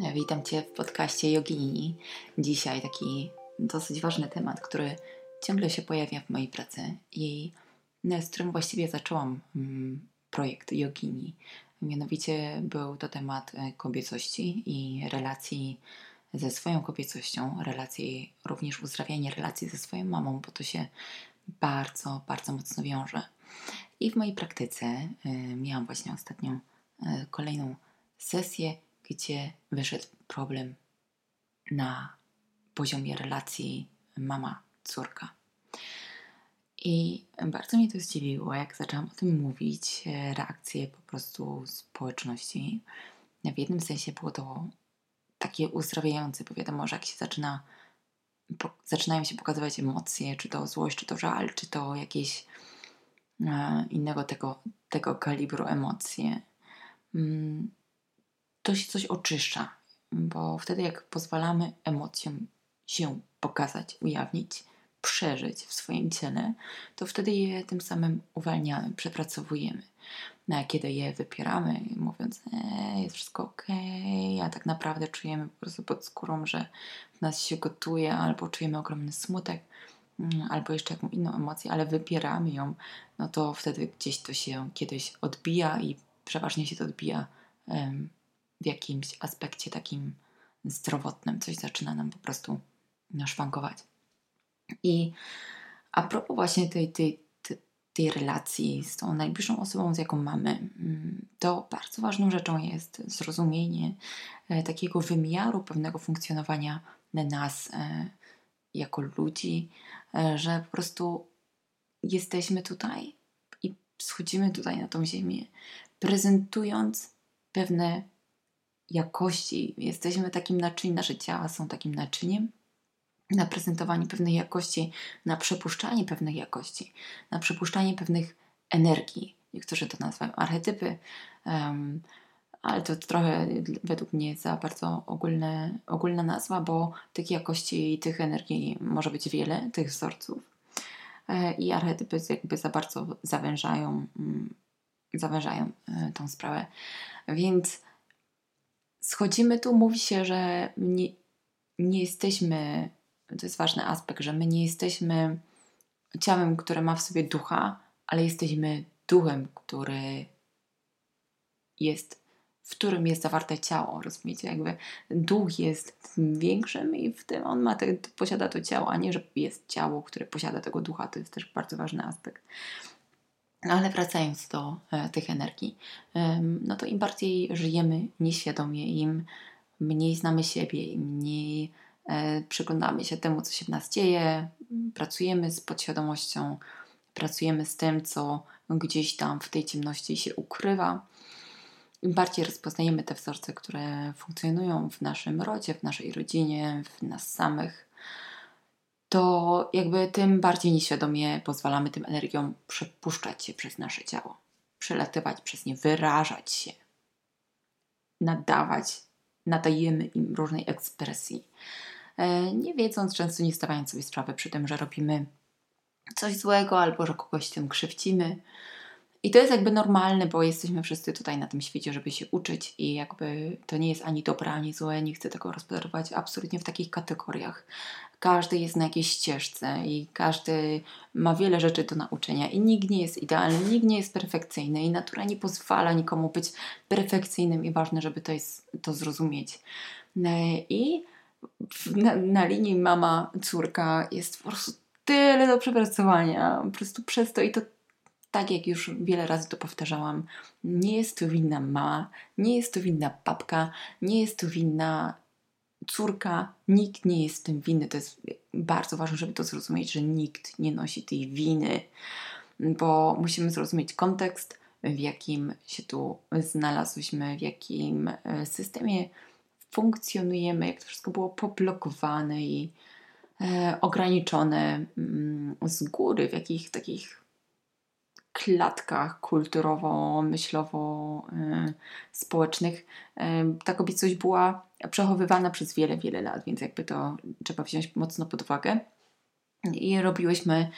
Witam Cię w podcaście Jogini. Dzisiaj taki dosyć ważny temat, który ciągle się pojawia w mojej pracy i z którym właściwie zaczęłam mm, projekt Jogini. Mianowicie był to temat e, kobiecości i relacji ze swoją kobiecością, relacji, również uzdrawianie relacji ze swoją mamą, bo to się bardzo, bardzo mocno wiąże. I w mojej praktyce y, miałam właśnie ostatnią y, kolejną sesję, gdzie wyszedł problem na poziomie relacji mama-córka. I bardzo mnie to zdziwiło, jak zaczęłam o tym mówić, e, reakcje po prostu społeczności. W jednym sensie było to takie uzdrawiające, bo wiadomo, że jak się zaczyna, po, zaczynają się pokazywać emocje, czy to złość, czy to żal, czy to jakieś e, innego tego, tego kalibru emocje, mm, to się coś oczyszcza, bo wtedy jak pozwalamy emocjom się pokazać, ujawnić, przeżyć w swoim ciele, to wtedy je tym samym uwalniamy, przepracowujemy. No, a kiedy je wypieramy, mówiąc, e, jest wszystko ok, a tak naprawdę czujemy po prostu pod skórą, że w nas się gotuje, albo czujemy ogromny smutek, mm, albo jeszcze jakąś inną emocję, ale wypieramy ją, no to wtedy gdzieś to się kiedyś odbija i przeważnie się to odbija w jakimś aspekcie takim zdrowotnym. Coś zaczyna nam po prostu szwankować. I a propos właśnie tej, tej, tej relacji z tą najbliższą osobą, z jaką mamy, mm, to bardzo ważną rzeczą jest zrozumienie e, takiego wymiaru pewnego funkcjonowania nas e, jako ludzi, e, że po prostu jesteśmy tutaj i schodzimy tutaj na tą ziemię, prezentując pewne jakości. Jesteśmy takim naczyniem, nasze ciała są takim naczyniem na prezentowanie pewnej jakości, na przepuszczanie pewnych jakości, na przepuszczanie pewnych energii. Niektórzy to nazywają archetypy, um, ale to trochę według mnie za bardzo ogólne, ogólna nazwa, bo tych jakości i tych energii może być wiele, tych wzorców. E, I archetypy jakby za bardzo zawężają, mm, zawężają e, tą sprawę. Więc schodzimy tu, mówi się, że nie, nie jesteśmy, to jest ważny aspekt, że my nie jesteśmy ciałem, które ma w sobie ducha, ale jesteśmy duchem, który jest, w którym jest zawarte ciało, rozumiecie? Jakby duch jest większym i w tym on ma te, posiada to ciało, a nie, że jest ciało, które posiada tego ducha. To jest też bardzo ważny aspekt. Ale wracając do e, tych energii, e, no to im bardziej żyjemy nieświadomie, im mniej znamy siebie, im mniej e, przyglądamy się temu, co się w nas dzieje, pracujemy z podświadomością, pracujemy z tym, co gdzieś tam w tej ciemności się ukrywa. Im bardziej rozpoznajemy te wzorce, które funkcjonują w naszym rodzie, w naszej rodzinie, w nas samych, to jakby tym bardziej nieświadomie pozwalamy tym energiom przepuszczać się przez nasze ciało, przelatywać przez nie, wyrażać się, nadawać, nadajemy im różnej ekspresji. E, nie wiedząc, często nie stawiając sobie sprawy przy tym, że robimy coś złego albo że kogoś tym krzywdzimy. I to jest jakby normalne, bo jesteśmy wszyscy tutaj na tym świecie, żeby się uczyć i jakby to nie jest ani dobre, ani złe, nie chcę tego rozpatrywać absolutnie w takich kategoriach każdy jest na jakiejś ścieżce i każdy ma wiele rzeczy do nauczenia i nikt nie jest idealny, nikt nie jest perfekcyjny i natura nie pozwala nikomu być perfekcyjnym i ważne, żeby to, jest, to zrozumieć. E, I na, na linii mama-córka jest po prostu tyle do przepracowania, po prostu przez to i to tak jak już wiele razy to powtarzałam, nie jest to winna mama, nie jest to winna babka, nie jest to winna córka, nikt nie jest tym winny. To jest bardzo ważne, żeby to zrozumieć, że nikt nie nosi tej winy, bo musimy zrozumieć kontekst, w jakim się tu znalazłyśmy, w jakim e, systemie funkcjonujemy, jak to wszystko było poblokowane i e, ograniczone mm, z góry, w jakich takich klatkach kulturowo-myślowo-społecznych e, ta kobiecość była przechowywana przez wiele, wiele lat, więc jakby to trzeba wziąć mocno pod uwagę. I robiłyśmy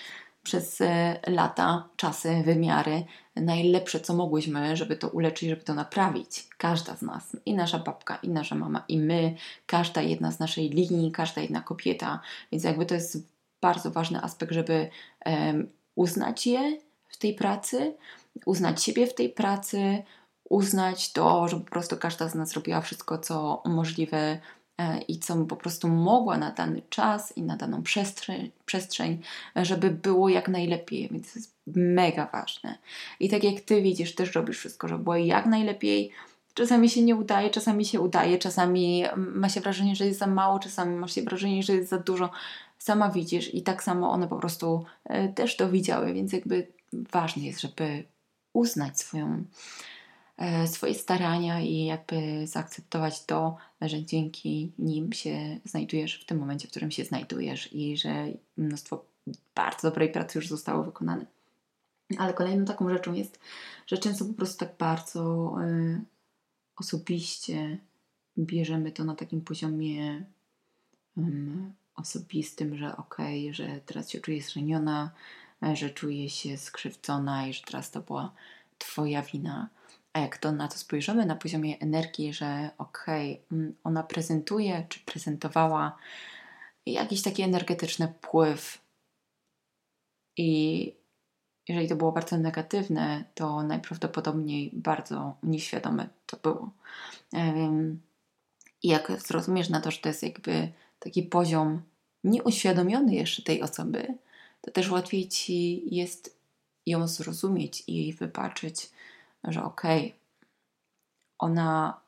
przez e, lata, czasy, wymiary najlepsze, co mogłyśmy, żeby to uleczyć, żeby to naprawić. Każda z nas, i nasza babka, i nasza mama, i my, każda jedna z naszej linii, każda jedna kobieta. Więc jakby to jest bardzo ważny aspekt, żeby um, uznać je w tej pracy, uznać siebie w tej pracy, uznać to, że po prostu każda z nas robiła wszystko, co możliwe e, i co po prostu mogła na dany czas i na daną przestrzeń, przestrzeń, żeby było jak najlepiej, więc to jest mega ważne. I tak jak Ty widzisz, też robisz wszystko, żeby było jak najlepiej. Czasami się nie udaje, czasami się udaje, czasami ma się wrażenie, że jest za mało, czasami ma się wrażenie, że jest za dużo. Sama widzisz i tak samo one po prostu e, też to widziały, więc jakby ważne jest, żeby uznać swoją E, swoje starania i jakby zaakceptować to, że dzięki nim się znajdujesz w tym momencie, w którym się znajdujesz i że mnóstwo bardzo dobrej pracy już zostało wykonane. Ale kolejną taką rzeczą jest, że często po prostu tak bardzo y, osobiście bierzemy to na takim poziomie osobistym, że okej, okay, że teraz się czuję zraniona, że czuję się skrzywdzona i że teraz to była Twoja wina. A jak to na to spojrzymy na poziomie energii, że okej, okay, mm, ona prezentuje czy prezentowała jakiś taki energetyczny wpływ i jeżeli to było bardzo negatywne, to najprawdopodobniej bardzo nieświadome to było. I jak zrozumiesz na to, że to jest jakby taki poziom nieuświadomiony jeszcze tej osoby, to też łatwiej ci jest ją zrozumieć i jej wybaczyć, że okej, okay, ona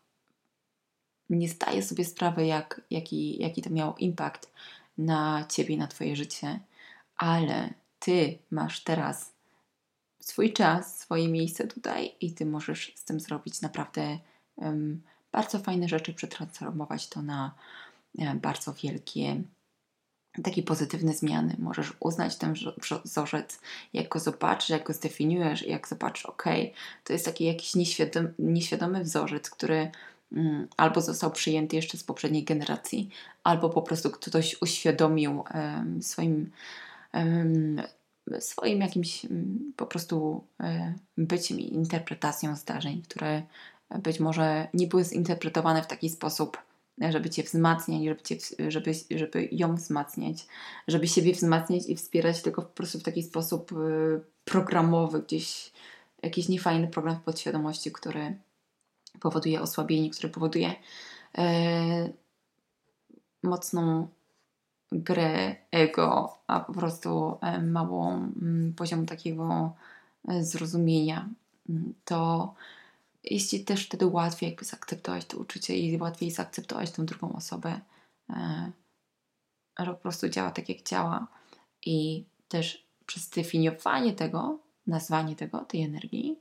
nie zdaje sobie sprawy, jak, jaki, jaki to miało impact na ciebie, na twoje życie, ale ty masz teraz swój czas, swoje miejsce tutaj i ty możesz z tym zrobić naprawdę um, bardzo fajne rzeczy, przetransformować to na um, bardzo wielkie takie pozytywne zmiany. Możesz uznać ten wzorzec, jak go zobaczysz, jak go zdefiniujesz, jak zobaczysz, ok, to jest taki jakiś nieświadomy, nieświadomy wzorzec, który mm, albo został przyjęty jeszcze z poprzedniej generacji, albo po prostu ktoś uświadomił um, swoim um, swoim jakimś um, po prostu byciem i interpretacją zdarzeń, które być może nie były zinterpretowane w taki sposób, żeby Cię wzmacniać, żeby, cię, żeby, żeby ją wzmacniać, żeby siebie wzmacniać i wspierać tylko po prostu w taki sposób y, programowy, gdzieś jakiś niefajny program w podświadomości, który powoduje osłabienie, który powoduje e, mocną grę ego, a po prostu e, małą mm, poziom takiego e, zrozumienia, mm, to jeśli też wtedy łatwiej jakby zaakceptować to uczucie i łatwiej zaakceptować tą drugą osobę, e, że po prostu działa tak, jak działa. I też przez definiowanie tego, nazwanie tego, tej energii,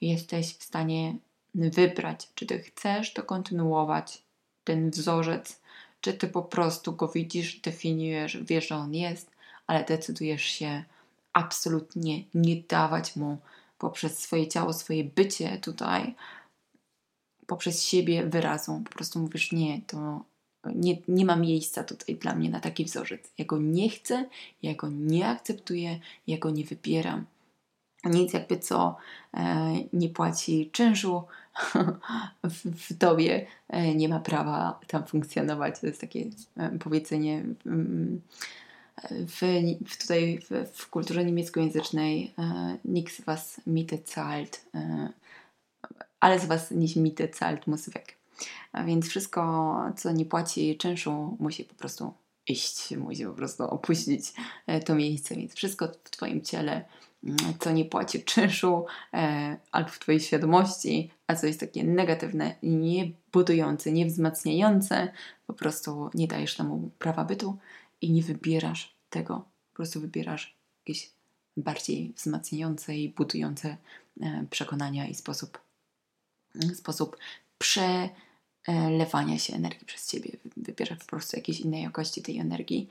jesteś w stanie wybrać, czy ty chcesz to kontynuować, ten wzorzec, czy ty po prostu go widzisz, definiujesz, wiesz, że on jest, ale decydujesz się absolutnie nie dawać mu poprzez swoje ciało, swoje bycie tutaj, poprzez siebie wyrazu. Po prostu mówisz, nie, to nie, nie ma miejsca tutaj dla mnie na taki wzorzec. Ja go nie chcę, ja go nie akceptuję, ja go nie wybieram. Nic jakby co e, nie płaci czynszu w, w tobie, e, nie ma prawa tam funkcjonować. To jest takie e, powiedzenie. Mm, w, w tutaj w, w, kulturze niemieckojęzycznej e, nikt z Was Miete zahlt, e, ale z Was nicht Miete zahlt muss weg. A więc wszystko, co nie płaci czynszu, musi po prostu iść, musi po prostu opuścić e, to miejsce. Więc wszystko w Twoim ciele, mm, co nie płaci czynszu, e, albo w Twojej świadomości, a co jest takie negatywne, niebudujące, niewzmacniające, po prostu nie dajesz temu prawa bytu i nie wybierasz tego. Po prostu wybierasz jakieś bardziej wzmacniające i budujące e, przekonania i sposób, sposób przelewania się energii przez ciebie. Wybierasz po prostu jakieś innej jakości tej energii,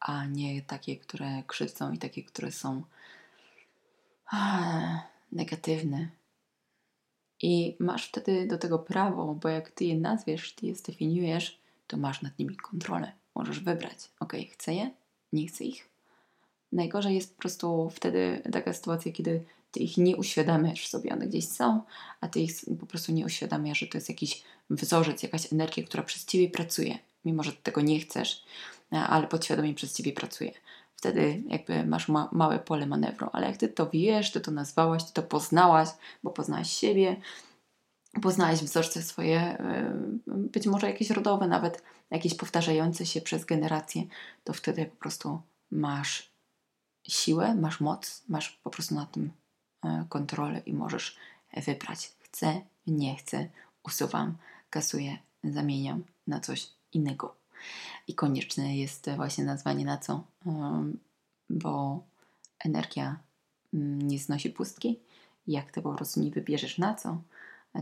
a nie takie, które krzywdzą i takie, które są negatywne. I masz wtedy do tego prawo, bo jak ty je nazwiesz, ty je zdefiniujesz, to masz nad nimi kontrolę możesz wybrać. Ok, chcę je, nie chcę ich. Najgorzej jest po prostu wtedy taka sytuacja, kiedy ty ich nie uświadamiasz sobie, one gdzieś są, a ty ich po prostu nie uświadamiasz, że to jest jakiś wzorzec, jakaś energia, która przez ciebie pracuje, mimo że tego nie chcesz, ale podświadomie przez ciebie pracuje. Wtedy jakby masz ma małe pole manewru, ale jak ty to wiesz, ty to nazwałaś, ty to poznałaś, bo poznałaś siebie, poznałaś wzorce swoje, być może jakieś rodowe, nawet jakieś powtarzające się przez generacje, to wtedy po prostu masz siłę, masz moc, masz po prostu na tym e, kontrolę i możesz wybrać. Chcę, nie chcę, usuwam, kasuję, zamieniam na coś innego. I konieczne jest właśnie nazwanie na co, bo energia mm, nie znosi pustki. Jak ty po prostu nie wybierzesz na co,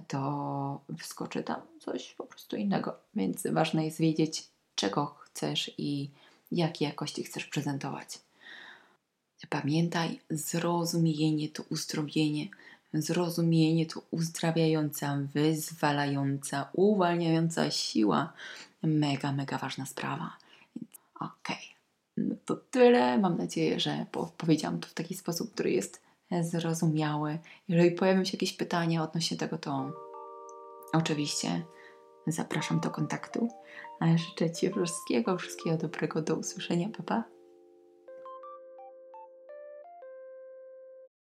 to wskoczy tam coś po prostu innego. Więc ważne jest wiedzieć, czego chcesz i jakie jakości chcesz prezentować. Pamiętaj, zrozumienie to uzdrowienie, zrozumienie to uzdrawiająca, wyzwalająca, uwalniająca siła. Mega, mega ważna sprawa. Okej, okay. no to tyle. Mam nadzieję, że powiedziałam to w taki sposób, który jest zrozumiały. Jeżeli pojawią się jakieś pytania odnośnie tego, to oczywiście zapraszam do kontaktu. Życzę Ci wszystkiego, wszystkiego dobrego. Do usłyszenia. Pa, pa.